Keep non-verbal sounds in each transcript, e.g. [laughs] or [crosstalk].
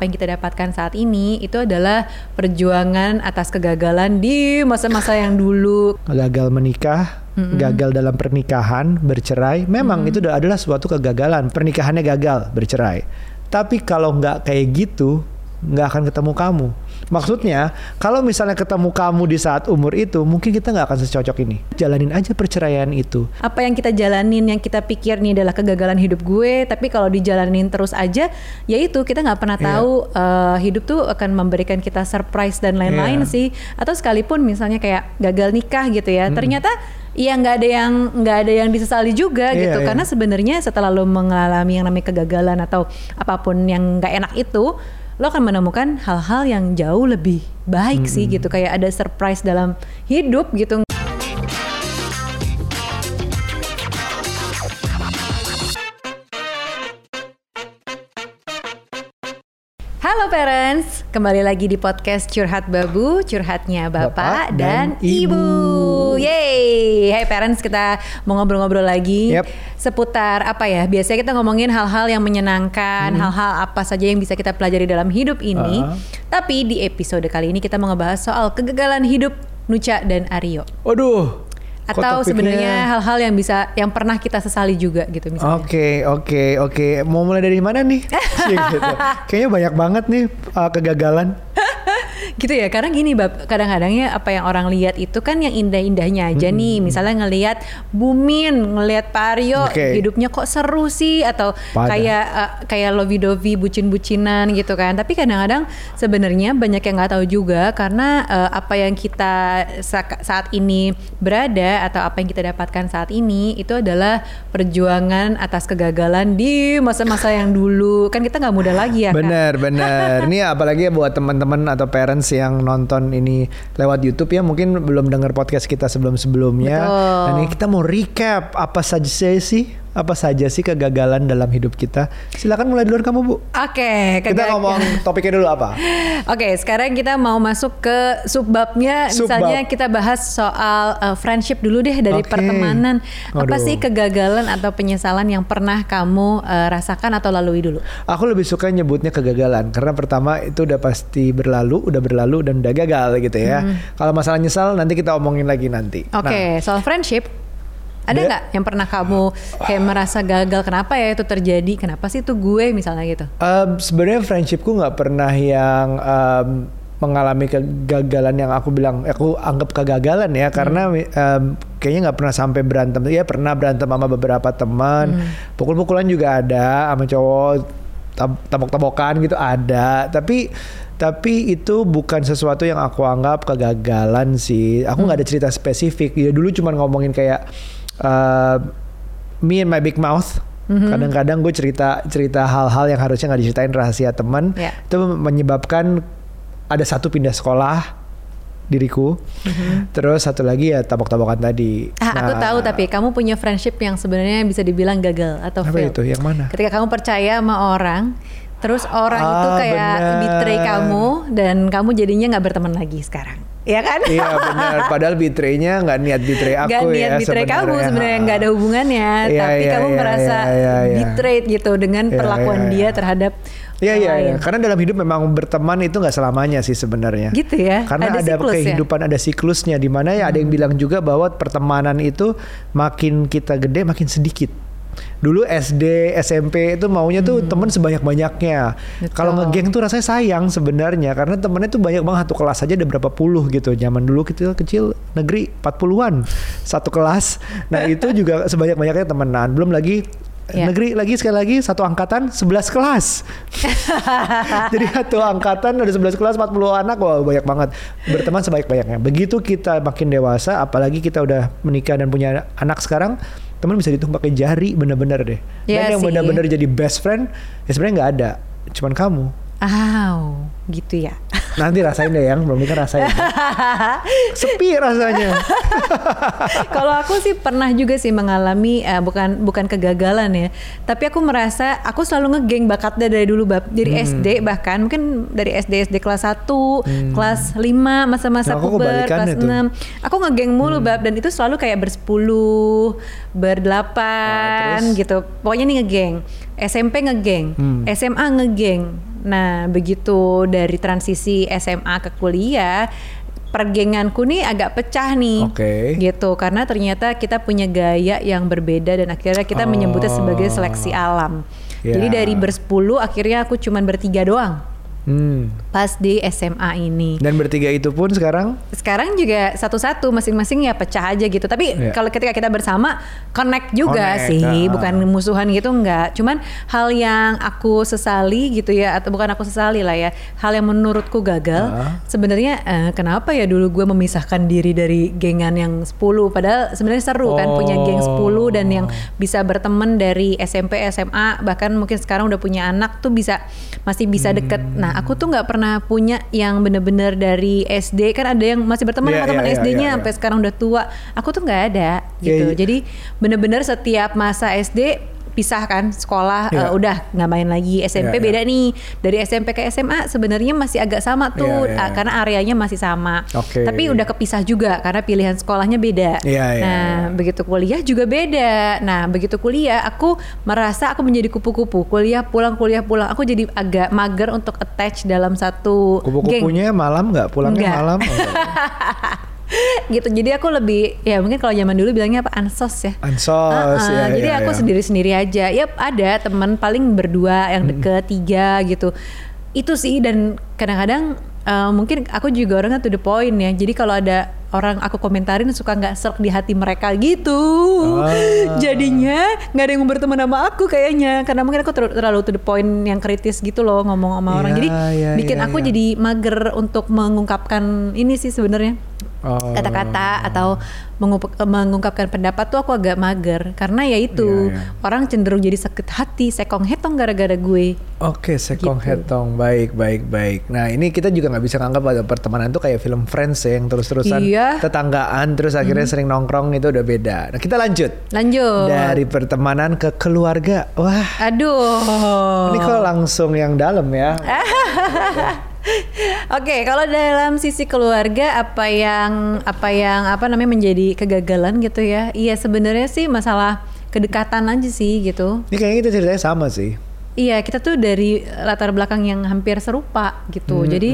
apa yang kita dapatkan saat ini itu adalah perjuangan atas kegagalan di masa-masa yang dulu. Gagal menikah, gagal dalam pernikahan, bercerai, memang itu adalah suatu kegagalan. Pernikahannya gagal, bercerai. Tapi kalau nggak kayak gitu, nggak akan ketemu kamu. Maksudnya, kalau misalnya ketemu kamu di saat umur itu, mungkin kita nggak akan secocok ini. Jalanin aja perceraian itu. Apa yang kita jalanin, yang kita pikir nih adalah kegagalan hidup gue, tapi kalau dijalanin terus aja, ya itu kita nggak pernah Iya. tahu eh, hidup tuh akan memberikan kita surprise dan lain-lain Iya. sih. Atau sekalipun misalnya kayak gagal nikah gitu ya, ternyata ya nggak ada yang nggak ada yang disesali juga Iya, gitu, iya. karena sebenarnya setelah lo mengalami yang namanya kegagalan atau apa pun yang nggak enak itu lo akan menemukan hal-hal yang jauh lebih baik sih gitu. Kayak ada surprise dalam hidup gitu. Halo parents, kembali lagi di podcast Curhat Babu, curhatnya Bapak, Bapak dan, dan Ibu. Ibu. Yeay, hai parents kita mau ngobrol-ngobrol lagi Yep. seputar apa ya? Biasanya kita ngomongin hal-hal yang menyenangkan, hal-hal apa saja yang bisa kita pelajari dalam hidup ini. Ah. Tapi di episode kali ini kita mau ngebahas soal kegagalan hidup Nuca dan Aryo. Waduh. Atau sebenarnya hal-hal yang bisa yang pernah kita sesali juga gitu misalnya. Oke, oke, oke. Mau mulai dari mana nih? Sih, [laughs] gitu. Kayaknya banyak banget nih uh, kegagalan. Gitu ya karena gini bab kadang-kadangnya apa yang orang lihat itu kan yang indah-indahnya aja nih misalnya ngelihat Bumin ngelihat Pak Aryo Oke. hidupnya kok seru sih atau Pada. kayak eh, kayak lovi-dovi bucin-bucinan gitu kan tapi kadang-kadang sebenarnya banyak yang nggak tahu juga karena eh, apa yang kita sa- saat ini berada atau apa yang kita dapatkan saat ini itu adalah perjuangan atas kegagalan di masa-masa yang dulu kan kita nggak muda lagi ya? Bener, bener. Ini [laughs] apalagi buat teman-teman atau parents yang nonton ini lewat YouTube ya, mungkin belum dengar podcast kita sebelum-sebelumnya. Betul. Dan ini kita mau recap apa saja sih, apa saja sih kegagalan dalam hidup kita. Silakan mulai duluan kamu bu. Oke, Kita kegag- ngomong topiknya dulu apa? [laughs] Oke, sekarang kita mau masuk ke subbabnya. Subbab. Misalnya kita bahas soal uh, friendship dulu deh dari Oke. pertemanan. Apa Aduh. sih kegagalan atau penyesalan yang pernah kamu uh, rasakan atau lalui dulu? Aku lebih suka nyebutnya kegagalan karena pertama itu udah pasti berlalu, udah berlalu dan udah gagal gitu ya. Kalau masalah nyesal nanti kita omongin lagi nanti. Oke, Nah, soal friendship. Ada nggak yang pernah kamu kayak merasa gagal? Kenapa ya itu terjadi? Kenapa sih itu gue misalnya gitu? Um, sebenarnya friendshipku nggak pernah yang um, mengalami kegagalan yang aku bilang aku anggap kegagalan ya. Karena um, kayaknya nggak pernah sampai berantem. Ya pernah berantem sama beberapa teman. Pukul-pukulan juga ada sama cowok tab- tabok-tabokan gitu ada. Tapi tapi itu bukan sesuatu yang aku anggap kegagalan sih. Aku nggak ada cerita spesifik. Ya dulu cuma ngomongin kayak uh, me and my big mouth. Kadang-kadang gue cerita cerita hal-hal yang harusnya nggak diceritain rahasia teman. Ya. itu menyebabkan ada satu pindah sekolah diriku. Terus satu lagi ya tabok-tabokan tadi. Ah, aku Nah, tahu tapi kamu punya friendship yang sebenarnya bisa dibilang gagal atau apa fail. itu? Yang mana? Ketika kamu percaya sama orang, terus orang itu Ah, kayak bener. betray kamu dan kamu jadinya nggak berteman lagi sekarang. Iya kan? iya benar padahal betraynya nggak niat betray aku Gak niat ya betray kamu sebenarnya nggak ada hubungannya, Iya, tapi iya, kamu iya, merasa iya, iya. betrayed gitu dengan Iya, perlakuan iya, dia terhadap Iya iya, iya. karena dalam hidup memang berteman itu nggak selamanya sih sebenarnya. Gitu ya, Karena ada ada, siklus ya? kehidupan, ada siklusnya di mana ya ada yang bilang juga bahwa pertemanan itu makin kita gede makin sedikit. Dulu SD, SMP itu maunya tuh temen sebanyak-banyaknya. Hmm. Betul. Kalau ngegeng tuh rasanya sayang sebenarnya karena temennya tuh banyak banget satu kelas aja ada berapa puluh gitu. Zaman dulu kecil kecil negeri 40-an satu kelas. Nah, itu [laughs] juga sebanyak-banyaknya temenan. Belum lagi Iya. negeri lagi sekali lagi satu angkatan 11 kelas. [laughs] Jadi satu angkatan ada 11 kelas 40 anak wah banyak banget. Berteman sebaik-banyaknya. Begitu kita makin dewasa apalagi kita udah menikah dan punya anak sekarang teman bisa dihitung pakai jari bener-bener deh. Iya dan yang bener-bener jadi best friend ya sebenarnya nggak ada. Cuman kamu. Aw, gitu ya. [laughs] Nanti rasain deh yang belum nikah rasain. [laughs] Sepi rasanya. [laughs] Kalau aku sih pernah juga sih mengalami eh, bukan bukan kegagalan ya, tapi aku merasa aku selalu ngegeng bakatnya dari dulu bab dari Hmm. SD bahkan mungkin dari SD SD kelas 1, kelas 5 masa-masa Nah, puber, kelas. Hmm. 6. Aku ngegeng mulu bab dan itu selalu kayak bersepuluh, berdelapan Ah, terus? gitu. Pokoknya nih ngegeng. SMP ngegeng, Hmm. SMA ngegeng, Nah, begitu dari transisi SMA ke kuliah, pergenganku nih agak pecah nih. Oke. Gitu, karena ternyata kita punya gaya yang berbeda dan akhirnya kita menyebutnya sebagai seleksi alam. Ya. Jadi dari bersepuluh akhirnya aku cuman bertiga doang Hmm. pas di SMA ini. Dan bertiga itu pun sekarang Sekarang juga satu-satu masing-masing ya pecah aja gitu. Tapi Iya. kalau ketika kita bersama connect juga Connect, sih, ah. bukan musuhan gitu enggak. Cuman hal yang aku sesali gitu ya atau bukan aku sesali lah ya. Hal yang menurutku gagal Ah. sebenarnya eh, kenapa ya dulu gue memisahkan diri dari gengan yang 10 padahal sebenarnya seru kan punya geng 10 dan yang bisa berteman dari SMP, SMA bahkan mungkin sekarang udah punya anak tuh bisa masih bisa deket. Hmm. Nah, aku tuh nggak pernah punya yang bener-bener dari SD kan ada yang masih berteman Iya, sama teman iya, iya, SD-nya iya, iya. sampai sekarang udah tua. Aku tuh nggak ada Iya, gitu. iya. Jadi bener-bener setiap masa SD pisah kan sekolah Iya. eh, udah nggak main lagi SMP Iya, iya. beda nih dari SMP ke SMA sebenarnya masih agak sama tuh Iya, iya, ah, iya. karena areanya masih sama Oke. tapi udah kepisah juga karena pilihan sekolahnya beda Iya, iya, nah iya. begitu kuliah juga beda nah begitu kuliah aku merasa aku menjadi kupu-kupu kuliah pulang kuliah pulang aku jadi agak mager untuk attach dalam satu geng kupu-kupunya malam nggak pulangnya Nggak. malam? [laughs] Oh. [laughs] gitu jadi aku lebih ya mungkin kalau zaman dulu bilangnya apa ansos ya Ansos, Heeh, ya, jadi ya, aku ya. sendiri-sendiri aja. Yap, ada teman paling berdua yang deket tiga gitu. Itu sih dan kadang-kadang eh, mungkin aku juga orangnya to the point ya. Jadi kalau ada orang aku komentarin suka nggak serk di hati mereka gitu. Ah. [laughs] Jadinya nggak ada yang berteman sama aku kayaknya karena mungkin aku ter- terlalu to the point yang kritis gitu loh ngomong sama orang. Iya, Jadi iya, bikin iya, aku iya. jadi mager untuk mengungkapkan ini sih sebenarnya Oh. kata-kata atau mengup- mengungkapkan pendapat tuh aku agak mager karena ya itu Iya, iya. orang cenderung jadi sakit hati sekong hetong gara-gara gue Oke, sekong Gitu. hetong, baik, baik, baik. Nah ini kita juga nggak bisa nganggap ada pertemanan tuh kayak film Friends ya, yang terus-terusan Iya. tetanggaan, terus akhirnya sering nongkrong itu udah beda. Nah kita lanjut lanjut dari pertemanan ke keluarga. Wah, aduh ini kok langsung yang dalam ya? [laughs] Oke, kalau dalam sisi keluarga apa yang apa yang apa namanya menjadi kegagalan gitu ya? Iya sebenarnya sih masalah kedekatan aja sih gitu. Ini kayaknya kita ceritanya sama sih. Iya, kita tuh dari latar belakang yang hampir serupa gitu. Hmm, Jadi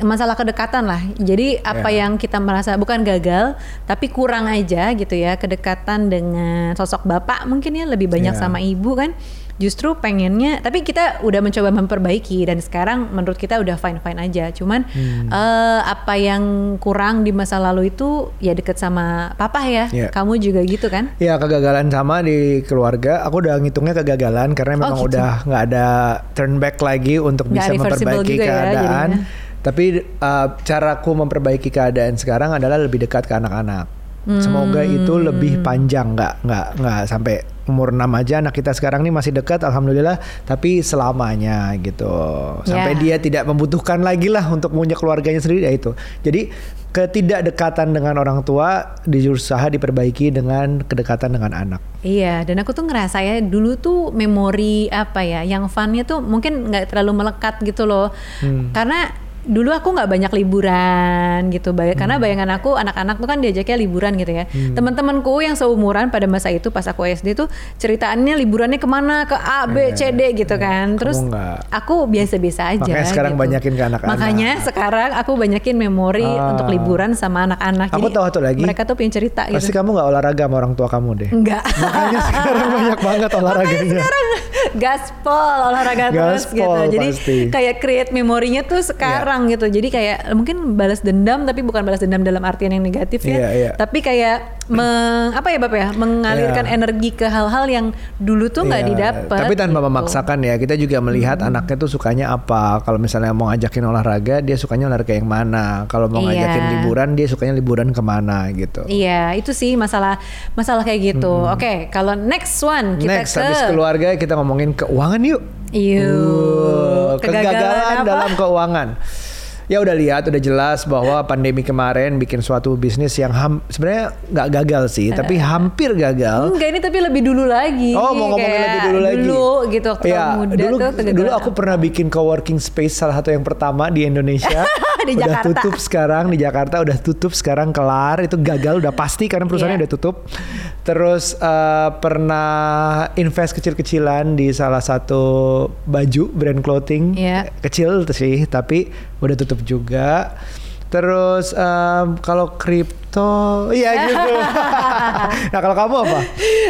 masalah kedekatan lah. Jadi apa Ya. yang kita merasa bukan gagal, tapi kurang aja gitu ya kedekatan dengan sosok bapak mungkin ya lebih banyak Ya. sama ibu kan. Justru pengennya, tapi kita udah mencoba memperbaiki dan sekarang menurut kita udah fine fine aja. Cuman Hmm. eh, apa yang kurang di masa lalu itu ya deket sama papa ya. Ya. Kamu juga gitu kan? Ya kegagalan sama di keluarga. Aku udah ngitungnya kegagalan karena memang gitu. udah nggak ada turn back lagi untuk Nggak bisa memperbaiki juga ya keadaan. jadinya. Tapi uh, caraku memperbaiki keadaan sekarang adalah lebih dekat ke anak-anak. Semoga itu Hmm. lebih panjang, nggak nggak nggak sampai umur 6 aja anak kita sekarang nih masih dekat, alhamdulillah. Tapi selamanya gitu, sampai Ya. dia tidak membutuhkan lagi lah untuk punya keluarganya sendiri ya itu. Jadi ketidakdekatan dengan orang tua diusaha diperbaiki dengan kedekatan dengan anak. Iya, dan aku tuh ngerasa ya dulu tuh memori apa ya, yang funnya tuh mungkin nggak terlalu melekat gitu loh, Hmm. karena dulu aku nggak banyak liburan gitu, Bay- karena Hmm. bayangan aku anak-anak tuh kan diajaknya liburan gitu ya. Teman-temanku yang seumuran pada masa itu pas aku SD tuh ceritaannya liburannya ke mana ke A, B, C, D gitu kan. Terus Iya, nggak. aku biasa-biasa aja. Makanya sekarang gitu. banyakin ke anak-anak. Makanya sekarang aku banyakin memori Ah. untuk liburan sama anak-anak. Aku Jadi tahu satu lagi. Mereka tuh pengen cerita Pasti gitu. kamu nggak olahraga sama orang tua kamu deh. Enggak. Makanya sekarang banyak banget olahraganya. gaspol olahraga terus Gaspol gitu. Jadi pasti. kayak create memorinya tuh sekarang gitu. Jadi kayak mungkin balas dendam tapi bukan balas dendam dalam artian yang negatif ya. Iya, iya. Tapi kayak meng, apa ya Bapak ya? Mengalirkan Iya. energi ke hal-hal yang dulu tuh nggak Iya, didapat. Tapi tanpa gitu. memaksakan ya. Kita juga melihat anaknya tuh sukanya apa. Kalau misalnya mau ngajakin olahraga, dia sukanya olahraga yang mana. Kalau mau Iya. ngajakin liburan, dia sukanya liburan ke mana gitu. Iya, itu sih masalah masalah kayak gitu. Oke, kalau next one kita Next, ke habis keluarga kita ngomongin keuangan yuk. Uh, Yuk, kegagalan apa? dalam keuangan. Ya udah lihat, udah jelas bahwa pandemi kemarin bikin suatu bisnis yang ham, sebenarnya nggak gagal sih, tapi hampir gagal. Enggak ini tapi lebih dulu lagi. Oh mau ngomongin lebih dulu lagi. Dulu gitu waktu ya, muda dulu, tuh dulu aku pernah bikin co-working space salah satu yang pertama di Indonesia. [laughs] [laughs] di udah Jakarta. tutup sekarang di Jakarta udah tutup sekarang kelar itu gagal udah pasti karena perusahaannya Iya. udah tutup terus eh, pernah invest kecil-kecilan di salah satu baju brand clothing Iya. kecil sih tapi udah tutup juga terus em, kalau kripto iya gitu [laughs] nah kalau kamu apa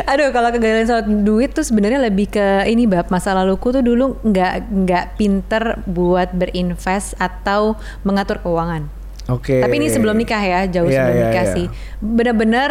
Aduh, kalau kegagalan soal duit tuh sebenarnya lebih ke ini bab masa laluku tuh dulu nggak nggak pinter buat berinvest atau mengatur keuangan. oke Tapi ini sebelum nikah ya, jauh Iya, sebelum iya, nikah iya. sih. Bener-bener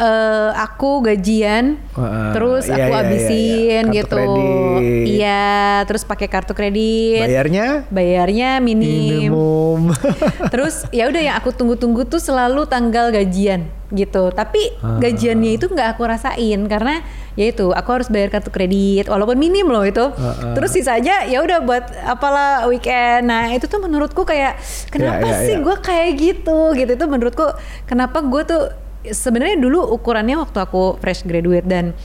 eh, aku gajian, Heeh, terus iya, aku iya, iya, habisin iya. Kartu gitu. kredit. Iya, terus pakai kartu kredit. bayarnya Bayarnya minim. minimum [laughs] Terus ya udah yang aku tunggu-tunggu tuh selalu tanggal gajian gitu. Tapi Ah. gajiannya itu nggak aku rasain karena ya itu aku harus bayar kartu kredit walaupun minim loh itu. Ah, ah. Terus sisanya ya udah buat apalah weekend. Nah itu tuh menurutku kayak kenapa Ya, ya, sih ya. gue kayak gitu gitu itu menurutku kenapa gue tuh sebenarnya dulu ukurannya waktu aku fresh graduate dan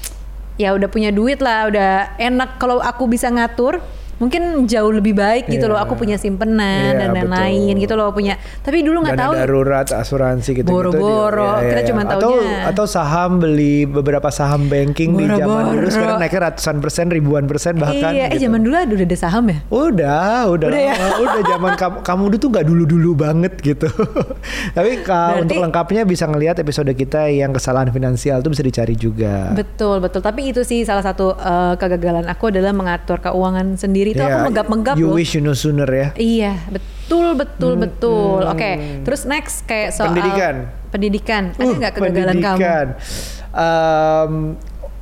ya udah punya duit lah udah enak. Kalau aku bisa ngatur mungkin jauh lebih baik gitu Iya. loh aku punya simpenan Iya, dan lain-lain gitu loh punya tapi dulu nggak tahu darurat asuransi gitu Boro-boro, kita cuma atau taunya. atau saham beli beberapa saham banking di zaman dulu sekarang naiknya ratusan persen ribuan persen bahkan iya eh gitu. zaman dulu ada udah ada saham ya Udah, udah, Udah ya? [laughs] udah zaman kamu kamu dulu tuh nggak dulu-dulu banget gitu. [laughs] Tapi Berarti- untuk lengkapnya bisa ngelihat episode kita yang kesalahan finansial tuh bisa dicari juga. betul betul tapi itu sih salah satu eh, kegagalan aku adalah mengatur keuangan sendiri itu aku Ya, menggap-menggap You loh wish you know sooner ya. Iya, betul betul betul. Oke, terus next kayak soal Pendidikan. Pendidikan. Ada Uh, nggak kegagalan kamu? pendidikan.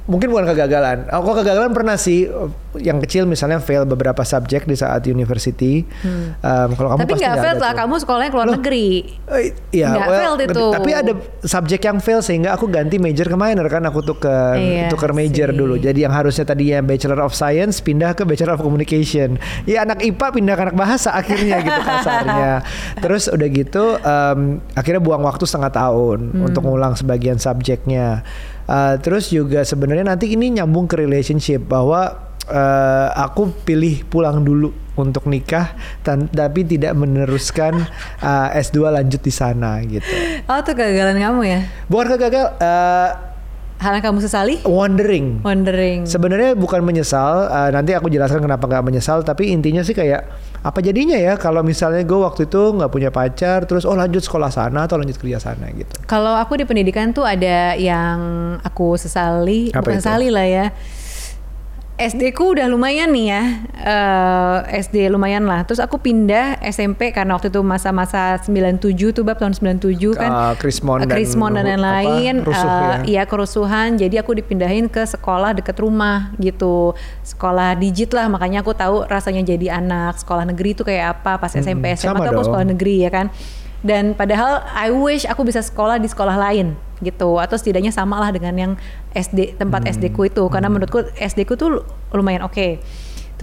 Mungkin bukan kegagalan. Aku kegagalan pernah sih yang kecil misalnya fail beberapa subjek di saat university. Em, kalau kamu Hmm. Tapi pasti nggak fail lah, tuh. kamu sekolahnya keluar Loh, negeri. Eh, Iya, Nggak well, failed itu. Tapi ada subjek yang fail sehingga aku ganti major ke minor kan aku tuker Iya tuker major sih. dulu. Jadi yang harusnya tadinya Bachelor of Science pindah ke Bachelor of Communication. Ya anak IPA pindah ke anak bahasa akhirnya gitu [laughs] kasarnya. Terus udah gitu em, akhirnya buang waktu setengah tahun Hmm. untuk ngulang sebagian subjeknya. Eh, terus juga sebenarnya nanti ini nyambung ke relationship bahwa eh, aku pilih pulang dulu untuk nikah tan- tapi tidak meneruskan eh, S2 lanjut di sana gitu. Oh, itu kegagalan kamu ya? Bukan kegagal eh, Hal yang kamu sesali? wondering. Wondering. Sebenarnya bukan menyesal, eh, nanti aku jelaskan kenapa nggak menyesal, tapi intinya sih kayak apa jadinya ya kalau misalnya gue waktu itu nggak punya pacar, terus oh lanjut sekolah sana atau lanjut kerja sana gitu. Kalau aku di pendidikan tuh ada yang aku sesali, Apa bukan itu? sesali lah ya. SD ku udah lumayan nih ya, eh, SD lumayan lah. Terus aku pindah SMP karena waktu itu masa-masa 97 tuh bab tahun 97 kan. Ah, Krismon Eh, dan Krismon dan lain-lain. eh, ya. Iya kerusuhan. Jadi aku dipindahin ke sekolah deket rumah gitu. Sekolah digit lah. Makanya aku tahu rasanya jadi anak sekolah negeri itu kayak apa. Pas SMP SMA sama tuh aku dong. sekolah negeri ya kan. Dan padahal I wish aku bisa sekolah di sekolah lain gitu atau setidaknya samalah dengan yang SD tempat Hmm. SD ku itu karena menurutku SD ku tuh lumayan oke.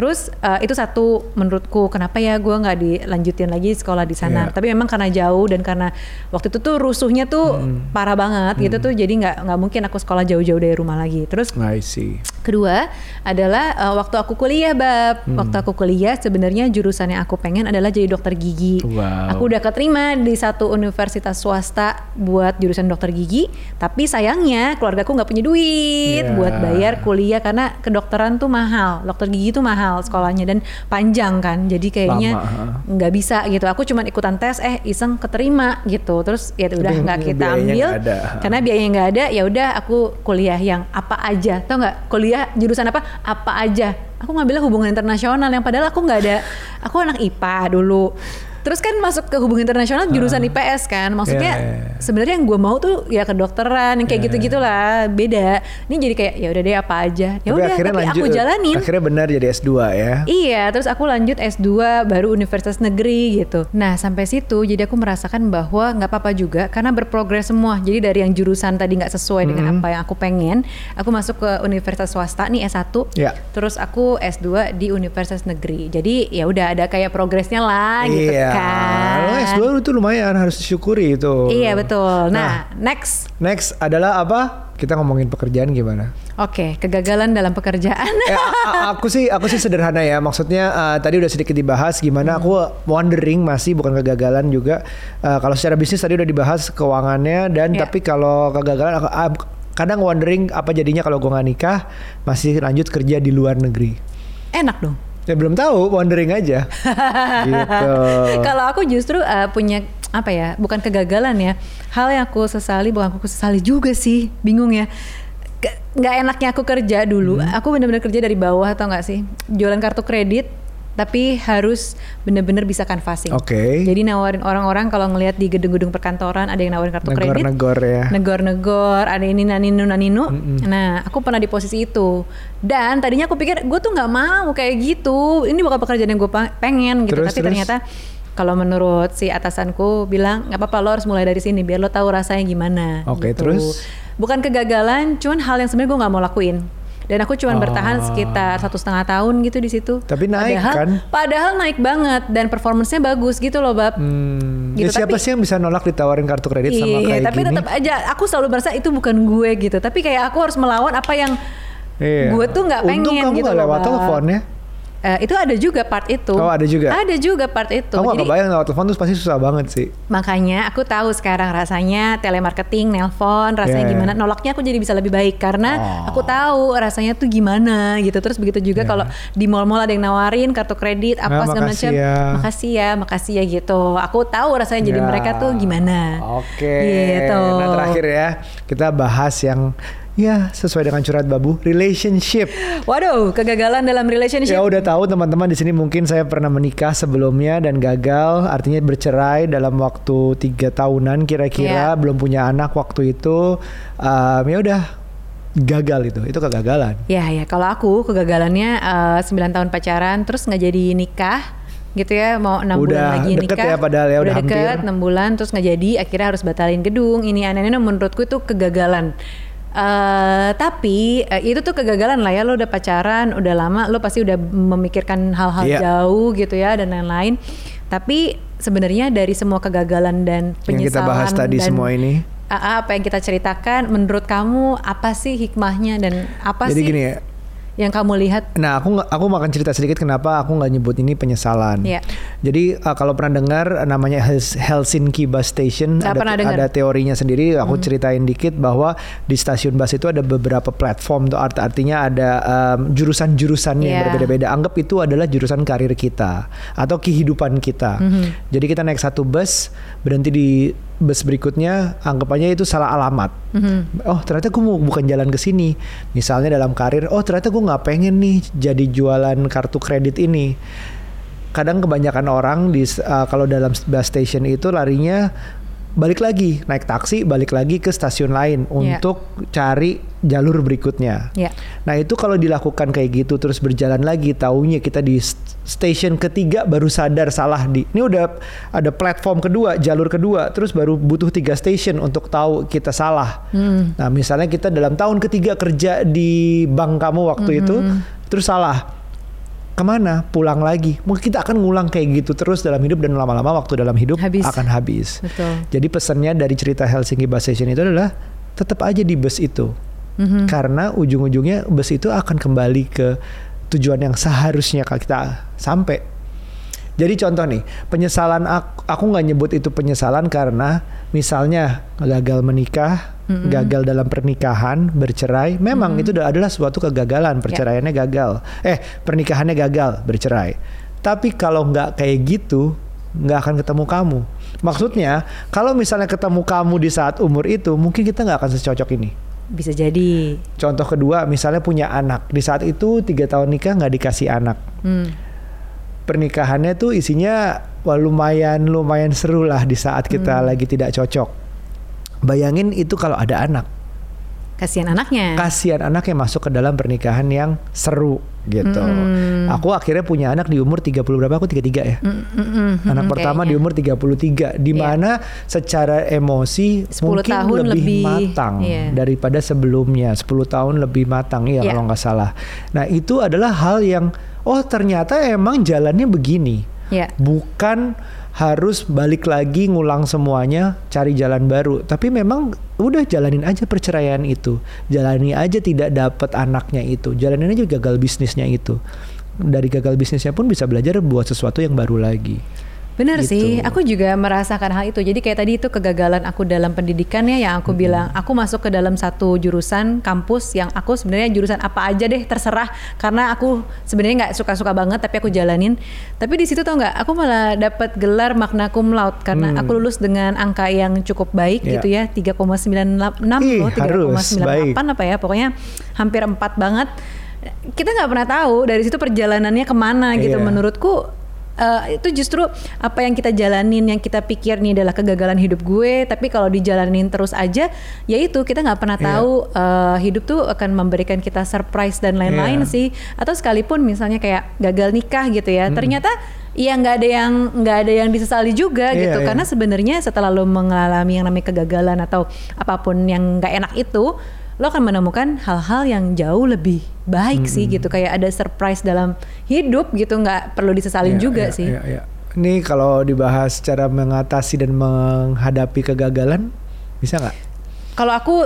Terus eh, itu satu menurutku kenapa ya gue nggak dilanjutin lagi sekolah di sana. Iya. Tapi memang karena jauh dan karena waktu itu tuh rusuhnya tuh Hmm. parah banget gitu tuh jadi nggak nggak mungkin aku sekolah jauh-jauh dari rumah lagi. Terus I see. Kedua adalah uh, waktu aku kuliah, Bab. Hmm. Waktu aku kuliah sebenarnya jurusan yang aku pengen adalah jadi dokter gigi. Wow. Aku udah keterima di satu universitas swasta buat jurusan dokter gigi, tapi sayangnya keluarga aku nggak punya duit Ya. buat bayar kuliah karena kedokteran tuh mahal. Dokter gigi tuh mahal sekolahnya dan panjang kan. Jadi kayaknya nggak bisa gitu. Aku cuman ikutan tes eh iseng keterima gitu. Terus ya udah nggak kita ambil ada. karena biayanya nggak ada ya udah aku kuliah yang apa aja tau nggak kuliah jurusan apa apa aja aku ngambilnya hubungan internasional yang padahal aku nggak ada aku anak IPA dulu terus kan masuk ke hubungan internasional jurusan IPS kan maksudnya Ya, ya, ya. sebenarnya yang gue mau tuh ya kedokteran yang kayak Ya. gitu gitulah beda ini jadi kayak ya udah deh apa aja ya Tapi udah akhirnya tapi lanjut. aku jalanin Akhirnya benar jadi S2 ya. Iya, terus aku lanjut S2 baru universitas negeri gitu. Nah, sampai situ jadi aku merasakan bahwa nggak apa-apa juga karena berprogres semua. Jadi dari yang jurusan tadi nggak sesuai dengan Mm-hmm. apa yang aku pengen, aku masuk ke universitas swasta nih S1. Ya. Terus aku S2 di universitas negeri. Jadi ya udah ada kayak progresnya lah gitu iya. Kan. Lo S2 itu lumayan harus disyukuri itu. Iya, betul. Nah, next Next adalah apa? Kita ngomongin pekerjaan gimana? Oke, kegagalan dalam pekerjaan. Eh, aku sih aku sih sederhana ya. Maksudnya eh, tadi udah sedikit dibahas gimana aku wondering masih bukan kegagalan juga. Eh, kalau secara bisnis tadi udah dibahas keuangannya dan Ya. tapi kalau kegagalan aku- ah, kadang wondering apa jadinya kalau gue nggak nikah masih lanjut kerja di luar negeri. Enak dong. Ya belum tahu, wondering aja. [laughs] gitu. Kalau aku justru uh, punya apa ya, bukan kegagalan ya. Hal yang aku sesali, bukan aku sesali juga sih, bingung ya. Nggak enaknya aku kerja dulu. Hmm. Aku bener-bener kerja dari bawah atau nggak sih? Jualan kartu kredit, tapi harus bener-bener bisa canvassing. Oke. Jadi nawarin orang-orang kalau ngelihat di gedung-gedung perkantoran ada yang nawarin kartu kredit. Negor-negor ya. Negor-negor, ada ini naninu naninu. Nah, aku pernah di posisi itu. Dan tadinya aku pikir gue tuh nggak mau kayak gitu. Ini bukan pekerjaan yang gue pengen gitu. Terus, Tapi terus? ternyata kalau menurut si atasanku bilang nggak apa-apa lo harus mulai dari sini biar lo tahu rasanya gimana. Oke, gitu. terus? Bukan kegagalan, cuman hal yang sebenarnya gue nggak mau lakuin. Dan aku cuma bertahan Oh. sekitar satu setengah tahun gitu di situ. Tapi naik padahal, kan? Padahal naik banget dan performancenya bagus gitu loh, bab. Hmm, Gitu, ya siapa tapi- sih yang bisa nolak ditawarin kartu kredit sama Iya, kayak tapi gini? tetap aja aku selalu merasa itu bukan gue gitu. Tapi kayak aku harus melawan apa yang Iya. gue tuh nggak pengen Untung kamu gitu loh, lewat Bab. telepon ya. Eh, itu ada juga part itu. Oh, ada juga? Ada juga part itu. Kamu gak Jadi kebayang lewat telepon tuh pasti susah banget sih. makanya aku tahu sekarang rasanya telemarketing, nelpon, rasanya Yeah. gimana. Nolaknya aku jadi bisa lebih baik karena Oh. aku tahu rasanya tuh gimana gitu. Terus begitu juga Yeah. kalau di mall-mall ada yang nawarin kartu kredit apa segala makasih macam. ya. Makasih ya, makasih ya gitu. Aku tahu rasanya jadi Ya. mereka tuh gimana. Oke. Gitu. Nah terakhir ya kita bahas yang ya sesuai dengan curhat babu relationship. Waduh, kegagalan dalam relationship. Ya udah tahu teman-teman di sini mungkin saya pernah menikah sebelumnya dan gagal, artinya bercerai dalam waktu tiga tahunan kira-kira, Iya. belum punya anak waktu itu. Um, ya udah gagal itu, itu kegagalan. Ya ya kalau aku kegagalannya eh, 9 tahun pacaran terus nggak jadi nikah gitu ya mau enam Udah bulan lagi deket nikah ya padahal ya, udah deket hampir. enam bulan terus nggak jadi akhirnya harus batalin gedung ini aneh-aneh menurutku itu kegagalan eh tapi eh, itu tuh kegagalan lah ya lo udah pacaran udah lama lo pasti udah memikirkan hal-hal Iya. jauh gitu ya dan lain-lain tapi sebenarnya dari semua kegagalan dan Yang penyesalan kita bahas tadi dan semua ini. Apa yang kita ceritakan menurut kamu apa sih hikmahnya dan apa Jadi sih gini ya, yang kamu lihat Nah, aku aku makan cerita sedikit kenapa aku nggak nyebut ini penyesalan. Iya. Jadi uh, kalau pernah dengar uh, namanya Hels- Helsinki Bus Station, Nggak ada ada teorinya sendiri. Aku ceritain dikit bahwa di stasiun bus itu ada beberapa platform tuh art artinya ada um, jurusan-jurusannya yang Iya. berbeda-beda. Anggap itu adalah jurusan karir kita atau kehidupan kita. Jadi kita naik satu bus, berhenti di bus berikutnya, anggap aja itu salah alamat. Oh ternyata gue mau bukan jalan ke sini. Misalnya dalam karir, oh ternyata gue nggak pengen nih jadi jualan kartu kredit ini. Kadang kebanyakan orang di uh, kalau dalam bus station itu larinya balik lagi naik taksi, balik lagi ke stasiun lain Iya. untuk cari jalur berikutnya. ya Nah itu kalau dilakukan kayak gitu terus berjalan lagi, taunya kita di st- station ketiga baru sadar salah di. Ini udah ada platform kedua, jalur kedua, terus baru butuh tiga station untuk tahu kita salah. Nah misalnya kita dalam tahun ketiga kerja di bank kamu waktu itu, terus salah. Ke mana? Pulang lagi. Mungkin kita akan ngulang kayak gitu terus dalam hidup dan lama-lama waktu dalam hidup Habis. akan habis. betul Jadi pesannya dari cerita Helsinki Bus Station itu adalah tetap aja di bus itu. Mhm. Karena ujung-ujungnya bus itu akan kembali ke tujuan yang seharusnya kita sampai. Jadi contoh nih, penyesalan aku aku nggak nyebut itu penyesalan karena misalnya gagal menikah, gagal dalam pernikahan, bercerai, memang itu adalah suatu kegagalan, perceraiannya gagal. Eh, pernikahannya gagal, bercerai. Tapi kalau nggak kayak gitu, nggak akan ketemu kamu. Maksudnya, kalau misalnya ketemu kamu di saat umur itu, mungkin kita nggak akan secocok ini. bisa jadi Contoh kedua, misalnya punya anak. Di saat itu tiga tahun nikah nggak dikasih anak. hmm. Pernikahannya tuh isinya wah, lumayan lumayan seru lah di saat kita lagi tidak cocok. Bayangin itu kalau ada anak. kasihan anaknya Kasihan anaknya masuk ke dalam pernikahan yang seru gitu. Hmm. Aku akhirnya punya anak di umur 30 berapa? Aku 33 ya. Mm, mm, mm, Anak mm, pertama di umur 33 di Iya. mana secara emosi 10 mungkin tahun lebih, lebih, matang iya. daripada sebelumnya 10 tahun lebih matang iya Iya. kalau nggak salah. Nah, itu adalah hal yang oh ternyata emang jalannya begini. Iya. Bukan harus balik lagi ngulang semuanya, cari jalan baru. Tapi memang udah jalanin aja perceraian itu, jalani aja tidak dapat anaknya itu, jalanin aja gagal bisnisnya itu. Dari gagal bisnisnya pun bisa belajar buat sesuatu yang baru lagi. Bener Gitu. sih, aku juga merasakan hal itu. Jadi kayak tadi itu kegagalan aku dalam pendidikan ya, yang aku bilang aku masuk ke dalam satu jurusan kampus yang aku sebenarnya jurusan apa aja deh terserah karena aku sebenarnya nggak suka-suka banget tapi aku jalanin. Tapi di situ tau nggak, aku malah dapat gelar magna cum laude karena Hmm. aku lulus dengan angka yang cukup baik Iya. gitu ya, 3,96 Ih, loh, harus, 3,98 apa ya, pokoknya hampir 4 banget. Kita nggak pernah tahu dari situ perjalanannya ke mana gitu. Iya. Menurutku eh, itu justru apa yang kita jalanin yang kita pikir nih adalah kegagalan hidup gue tapi kalau dijalanin terus aja ya itu kita nggak pernah Iya. tahu eh, hidup tuh akan memberikan kita surprise dan lain-lain Iya. sih atau sekalipun misalnya kayak gagal nikah gitu ya ternyata ya nggak ada yang nggak ada yang disesali juga Iya, gitu iya. karena sebenarnya setelah lo mengalami yang namanya kegagalan atau apa pun yang nggak enak itu lo akan menemukan hal-hal yang jauh lebih baik sih gitu kayak ada surprise dalam hidup gitu nggak perlu disesalin Iya, juga iya, sih iya, iya. Ini kalau dibahas cara mengatasi dan menghadapi kegagalan, bisa nggak? kalau aku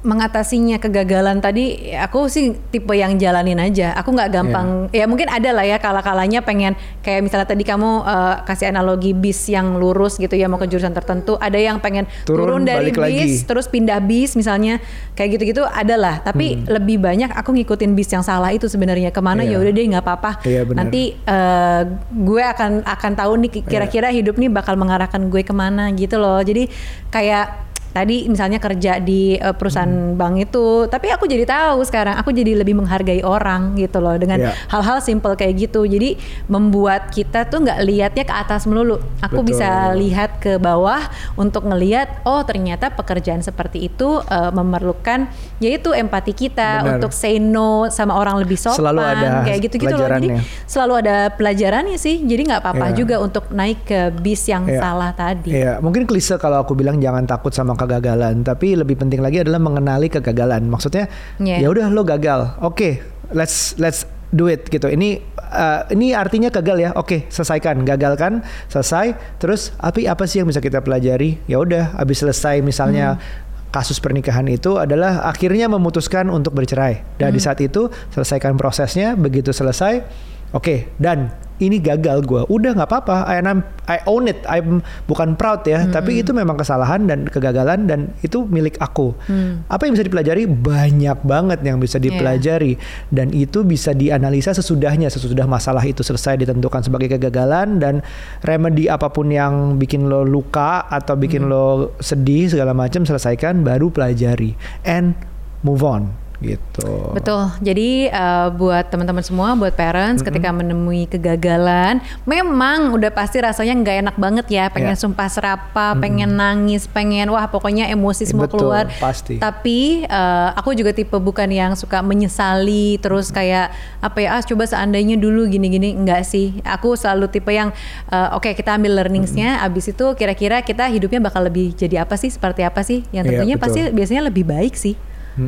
mengatasinya kegagalan tadi aku sih tipe yang jalanin aja aku nggak gampang Iya. ya mungkin ada lah ya kala-kalanya pengen kayak misalnya tadi kamu eh, kasih analogi bis yang lurus gitu ya mau ke jurusan tertentu ada yang pengen Turun, turun, dari bis lagi. terus pindah bis misalnya kayak gitu-gitu ada lah tapi lebih banyak aku ngikutin bis yang salah itu sebenarnya ke mana Hmm. Iya. ya udah deh nggak apa-apa Iya, benar. nanti eh, gue akan akan tahu nih Iya. kira-kira hidup nih bakal mengarahkan gue ke mana gitu loh jadi kayak tadi misalnya kerja di eh, perusahaan Hmm. bank itu tapi aku jadi tahu sekarang aku jadi lebih menghargai orang gitu loh dengan Iya. hal-hal simple kayak gitu jadi membuat kita tuh nggak lihatnya ke atas melulu aku Betul. bisa lihat ke bawah untuk ngelihat oh ternyata pekerjaan seperti itu eh, memerlukan yaitu empati kita Benar. untuk say no sama orang lebih sopan Selalu ada kayak gitu-gitu loh jadi selalu ada pelajarannya sih jadi nggak apa-apa Iya. juga untuk naik ke bis yang Iya. salah tadi Iya, mungkin klise kalau aku bilang jangan takut sama kegagalan, tapi lebih penting lagi adalah mengenali kegagalan. Maksudnya, Iya. ya udah lo gagal, oke, let's let's do it gitu. Ini uh, ini artinya gagal ya, oke, selesaikan, gagalkan, selesai. Terus, tapi apa sih yang bisa kita pelajari? Ya udah, habis selesai misalnya. Hmm. Kasus pernikahan itu adalah akhirnya memutuskan untuk bercerai. Dan di saat itu selesaikan prosesnya. Begitu selesai, oke, dan ini gagal gue udah nggak apa-apa. I, I'm- I own it. I'm bukan proud ya tapi itu memang kesalahan dan kegagalan dan itu milik aku. Apa yang bisa dipelajari? Banyak banget yang bisa dipelajari. Dan itu bisa dianalisa sesudahnya sesudah masalah itu selesai ditentukan sebagai kegagalan dan remedy apa pun yang bikin lo luka atau bikin lo sedih segala macam selesaikan baru pelajari. And move on gitu Betul. Jadi eh, buat teman-teman semua, buat parents, ketika menemui kegagalan, memang udah pasti rasanya nggak enak banget ya. Pengen Ya. sumpah serapa, pengen nangis, pengen wah pokoknya emosi semua Betul, keluar. pasti. Tapi eh, aku juga tipe bukan yang suka menyesali, terus kayak apa ya? Ah coba seandainya dulu gini-gini, enggak sih. Aku selalu tipe yang eh, oke kita ambil learningsnya. Abis itu kira-kira kita hidupnya bakal lebih jadi apa sih? Seperti apa sih? Yang Iya, tentunya betul. pasti biasanya lebih baik sih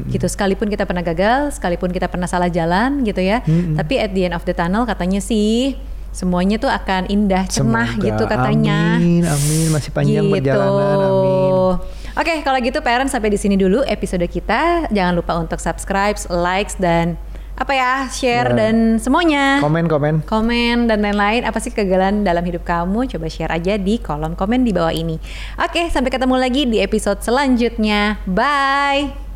gitu sekalipun kita pernah gagal sekalipun kita pernah salah jalan gitu ya tapi at the end of the tunnel katanya sih semuanya tuh akan indah cerah Semoga. gitu katanya amin amin masih panjang gitu. perjalanan amin Oke, kalau gitu parents sampai di sini dulu episode kita. Jangan lupa untuk subscribe, likes dan apa ya, share Ya. dan semuanya. komen komen Komen dan lain-lain apa sih kegagalan dalam hidup kamu? Coba share aja di kolom komen di bawah ini. Oke, sampai ketemu lagi di episode selanjutnya. Bye.